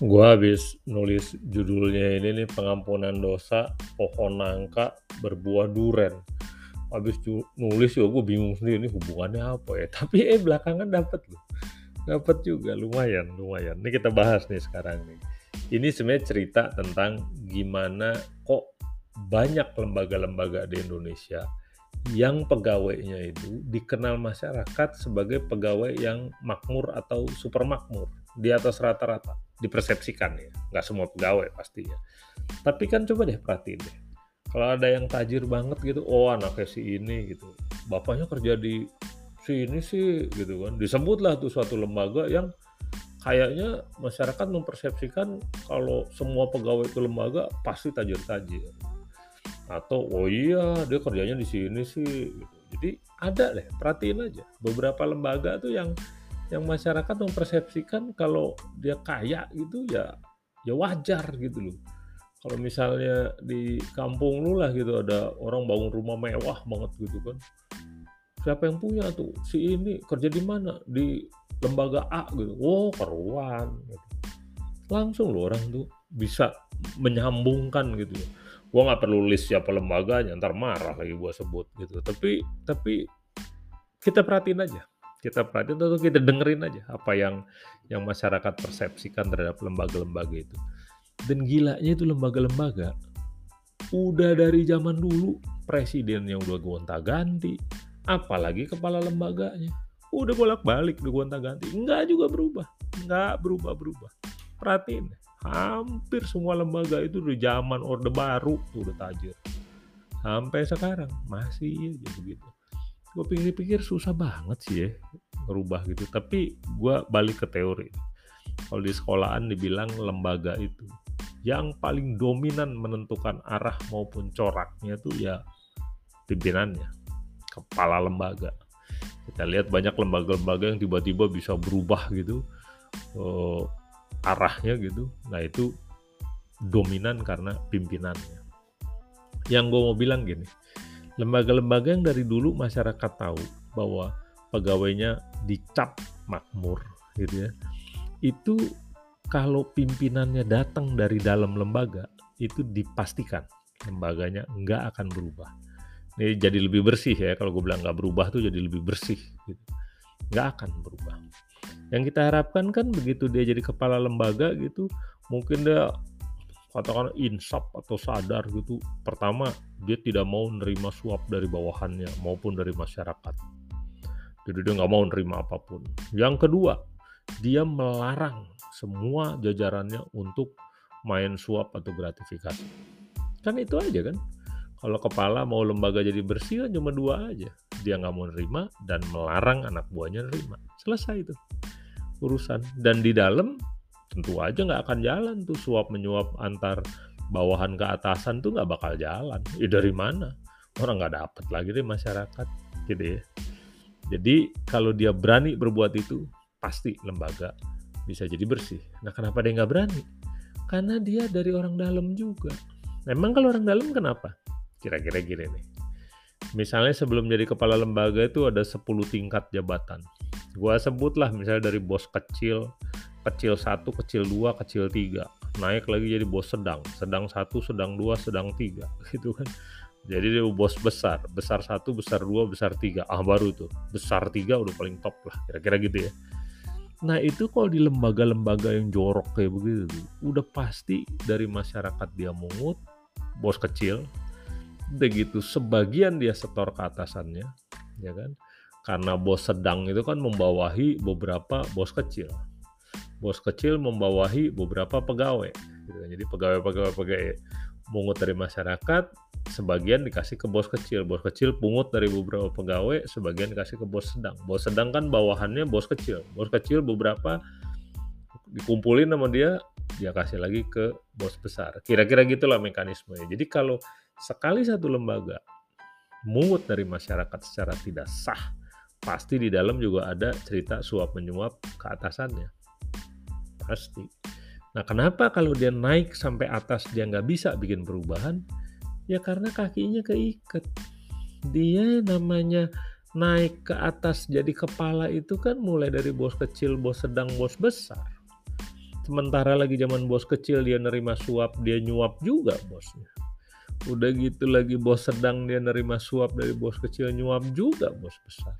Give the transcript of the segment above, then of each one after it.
Gua habis nulis judulnya ini nih pengampunan dosa pohon nangka berbuah duren. Habis nulis ya gue bingung sendiri ini hubungannya apa ya. Tapi eh belakangan dapat loh. Dapat juga lumayan, lumayan. Ini kita bahas nih sekarang nih. Ini sebenarnya cerita tentang gimana kok banyak lembaga-lembaga di Indonesia yang pegawainya itu dikenal masyarakat sebagai pegawai yang makmur atau super makmur di atas rata-rata. Dipersepsikan ya nggak semua pegawai pastinya tapi kan coba deh perhatiin deh. Kalau ada yang tajir banget gitu oh anaknya si ini gitu. Bapaknya kerja di si ini sih gitu kan. Disebutlah tuh suatu lembaga yang kayaknya masyarakat mempersepsikan kalau semua pegawai itu lembaga pasti tajir-tajir. Atau oh iya dia kerjanya di sini sih gitu. jadi ada deh perhatiin aja. Beberapa lembaga tuh yang yang masyarakat mempersepsikan kalau dia kaya gitu ya ya wajar gitu loh. Kalau misalnya di kampung lu lah gitu ada orang bangun rumah mewah banget gitu kan. Siapa yang punya tuh? Si ini kerja di mana? Di lembaga A gitu. Oh keruan gitu. langsung loh orang tuh bisa menyambungkan gitu. Gue nggak perlu list siapa lembaganya ntar marah lagi gue sebut gitu. Tapi tapi kita perhatiin aja kita perhatiin atau kita dengerin aja apa yang yang masyarakat persepsikan terhadap lembaga-lembaga itu. Dan gilanya itu lembaga-lembaga udah dari zaman dulu presidennya udah gonta ganti apalagi kepala lembaganya udah bolak-balik udah gonta ganti nggak juga berubah nggak berubah berubah perhatiin hampir semua lembaga itu udah zaman orde baru tuh udah tajir. Sampai sekarang masih aja begitu gue pikir-pikir susah banget sih ya ngerubah gitu. Tapi gue balik ke teori. Kalau di sekolahan dibilang lembaga itu yang paling dominan menentukan arah maupun coraknya tuh ya pimpinannya kepala lembaga. Kita lihat banyak lembaga-lembaga yang tiba-tiba bisa berubah gitu uh, arahnya gitu. Nah itu dominan karena pimpinannya. Yang gue mau bilang gini lembaga-lembaga yang dari dulu masyarakat tahu bahwa pegawainya dicap makmur gitu ya. Itu kalau pimpinannya datang dari dalam lembaga itu dipastikan lembaganya nggak akan berubah. Ini jadi lebih bersih ya kalau gue bilang nggak berubah tuh jadi lebih bersih gitu. Nggak akan berubah. Yang kita harapkan kan begitu dia jadi kepala lembaga gitu mungkin dia katakan insaf atau sadar gitu pertama dia tidak mau nerima suap dari bawahannya maupun dari masyarakat. Jadi dia nggak mau nerima apa pun. Yang kedua dia melarang semua jajarannya untuk main suap atau gratifikasi. Kan itu aja kan? Kalau kepala mau lembaga jadi bersih kan cuma dua aja. Dia nggak mau nerima dan melarang anak buahnya nerima. Selesai itu urusan. Dan di dalam tentu aja nggak akan jalan tuh. Suap menyuap antar bawahan ke atasan tuh nggak bakal jalan. Ya dari mana? Orang nggak dapet lagi deh masyarakat gitu ya. Jadi kalau dia berani berbuat itu pasti lembaga bisa jadi bersih. Nah kenapa dia nggak berani? Karena dia dari orang dalam juga. Memang kalau orang dalam kenapa? Kira-kira gini nih. Misalnya sebelum jadi kepala lembaga itu ada 10 tingkat jabatan. Gua sebutlah misalnya dari bos kecil kecil satu kecil dua kecil tiga. Naik lagi jadi bos sedang. Sedang satu sedang dua sedang tiga. Gitu kan. Jadi dia bos besar. Besar satu besar dua besar tiga. Ah baru tuh. Besar tiga udah paling top lah. Kira-kira gitu ya. Nah itu kalau di lembaga-lembaga yang jorok kayak begitu udah pasti dari masyarakat dia mungut bos kecil begitu sebagian dia setor ke atasannya ya kan. Karena bos sedang itu kan membawahi beberapa bos kecil bos kecil membawahi beberapa pegawai gitu kan. jadi pegawai-pegawai pegawai mungut dari masyarakat sebagian dikasih ke bos kecil. Bos kecil pungut dari beberapa pegawai sebagian dikasih ke bos sedang. Bos sedang kan bawahannya bos kecil. Bos kecil beberapa dikumpulin sama dia dia kasih lagi ke bos besar. Kira-kira gitulah mekanismenya. Jadi kalau sekali satu lembaga mungut dari masyarakat secara tidak sah pasti di dalam juga ada cerita suap menyuap ke atasannya pasti. Nah kenapa kalau dia naik sampai atas dia nggak bisa bikin perubahan? Ya karena kakinya keikat. Dia namanya naik ke atas jadi kepala itu kan mulai dari bos kecil, bos sedang, bos besar. Sementara lagi zaman bos kecil dia nerima suap, dia nyuap juga bosnya. Udah gitu lagi bos sedang dia nerima suap dari bos kecil nyuap juga bos besar.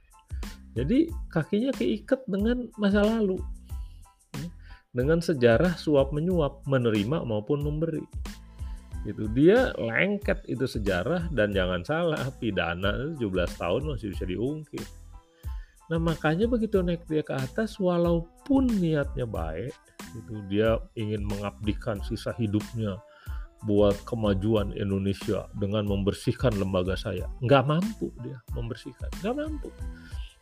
Jadi kakinya keikat dengan masa lalu. Dengan sejarah suap menyuap, menerima maupun memberi. Itu dia lengket itu sejarah dan jangan salah pidana 17 tahun masih bisa diungkit. Nah makanya begitu naik dia ke atas walaupun niatnya baik, itu dia ingin mengabdikan sisa hidupnya buat kemajuan Indonesia dengan membersihkan lembaga saya. Nggak mampu dia membersihkan, nggak mampu.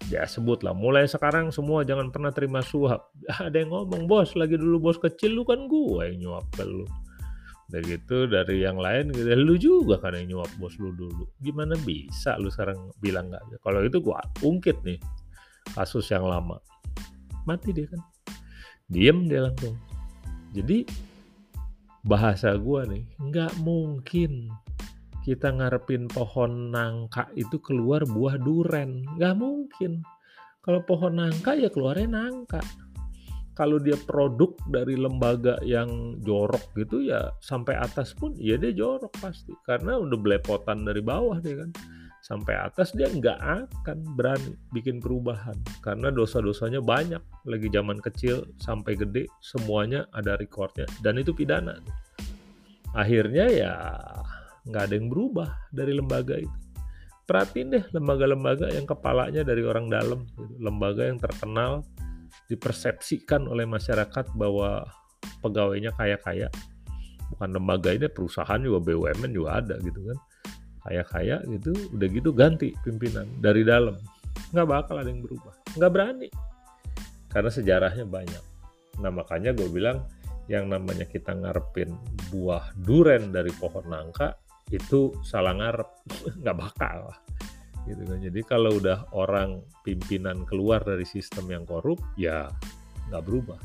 Ya sebutlah, mulai sekarang semua jangan pernah terima suap. Ada yang ngomong, bos lagi dulu bos kecil lu kan gua yang nyuap ke lu. Gitu dari yang lain gitu, lu juga kan yang nyuap bos lu dulu. Gimana bisa lu sekarang bilang nggak? Kalau itu gua ungkit nih kasus yang lama. Mati dia kan diem dia langsung jadi bahasa gua nih nggak mungkin kita ngarepin pohon nangka itu keluar buah duren. Nggak mungkin. Kalau pohon nangka ya keluarnya nangka. Kalau dia produk dari lembaga yang jorok gitu ya sampai atas pun ya dia jorok pasti. Karena udah belepotan dari bawah dia kan. Sampai atas dia nggak akan berani bikin perubahan. Karena dosa-dosanya banyak. Lagi zaman kecil sampai gede semuanya ada recordnya. Dan itu pidana. Akhirnya ya nggak ada yang berubah dari lembaga itu. Perhatiin deh lembaga-lembaga yang kepalanya dari orang dalam gitu. lembaga yang terkenal dipersepsikan oleh masyarakat bahwa pegawainya kaya-kaya. Bukan lembaga ini perusahaan juga BUMN juga ada gitu kan. Kaya-kaya gitu udah gitu ganti pimpinan dari dalam. Nggak bakal ada yang berubah. Nggak berani. Karena sejarahnya banyak. Nah makanya gue bilang yang namanya kita ngarepin buah duren dari pohon nangka itu salah ngarep nggak bakal gitu kan jadi kalau udah orang pimpinan keluar dari sistem yang korup ya nggak berubah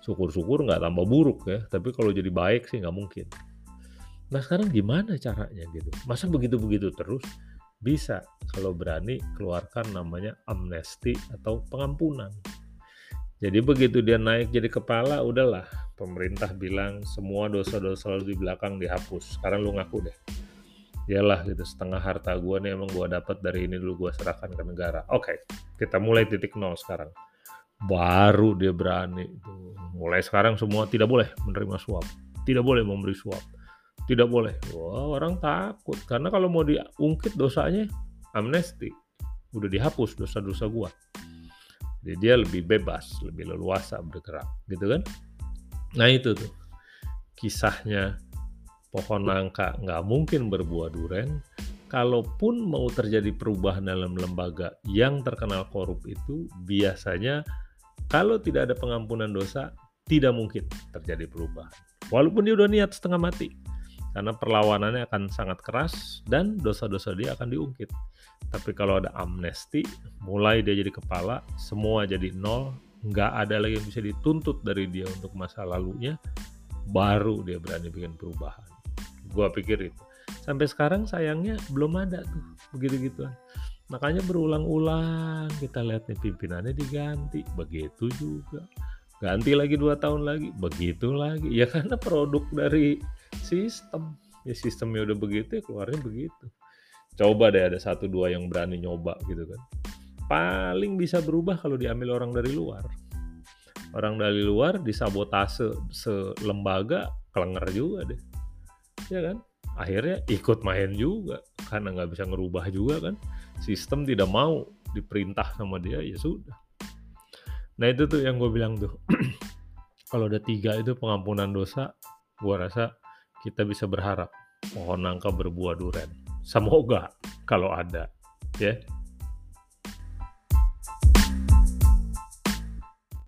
syukur-syukur nggak tambah buruk ya tapi kalau jadi baik sih nggak mungkin Nah sekarang gimana caranya gitu? Masa begitu-begitu terus? Bisa kalau berani keluarkan namanya amnesti atau pengampunan. Jadi begitu dia naik jadi kepala, udahlah pemerintah bilang semua dosa-dosa lu di belakang dihapus. Sekarang lu ngaku deh. Yalah gitu setengah harta gue nih emang gue dapat dari ini dulu gue serahkan ke negara. Oke, okay, kita mulai titik nol sekarang. Baru dia berani. Mulai sekarang semua tidak boleh menerima suap, tidak boleh memberi suap tidak boleh. Wah, orang takut karena kalau mau diungkit dosanya amnesti, udah dihapus dosa-dosa gua. Jadi dia lebih bebas, lebih leluasa bergerak, gitu kan? Nah itu tuh kisahnya pohon nangka nggak mungkin berbuah duren. Kalaupun mau terjadi perubahan dalam lembaga yang terkenal korup itu, biasanya kalau tidak ada pengampunan dosa, tidak mungkin terjadi perubahan. Walaupun dia udah niat setengah mati karena perlawanannya akan sangat keras dan dosa-dosa dia akan diungkit. Tapi kalau ada amnesti, mulai dia jadi kepala, semua jadi nol, nggak ada lagi yang bisa dituntut dari dia untuk masa lalunya, baru dia berani bikin perubahan. Gua pikir itu. Sampai sekarang sayangnya belum ada tuh begitu-gituan. Makanya berulang-ulang kita lihat nih pimpinannya diganti, begitu juga. Ganti lagi dua tahun lagi, begitu lagi. Ya karena produk dari sistem. Ya sistemnya udah begitu ya keluarnya begitu. Coba deh ada satu dua yang berani nyoba gitu kan. Paling bisa berubah kalau diambil orang dari luar. Orang dari luar disabotase selembaga kelenger juga deh. Ya kan? Akhirnya ikut main juga karena nggak bisa ngerubah juga kan. Sistem tidak mau diperintah sama dia ya sudah. Nah itu tuh yang gue bilang tuh. Kalau ada tiga itu pengampunan dosa gue rasa kita bisa berharap pohon nangka berbuah duren. Semoga kalau ada, ya.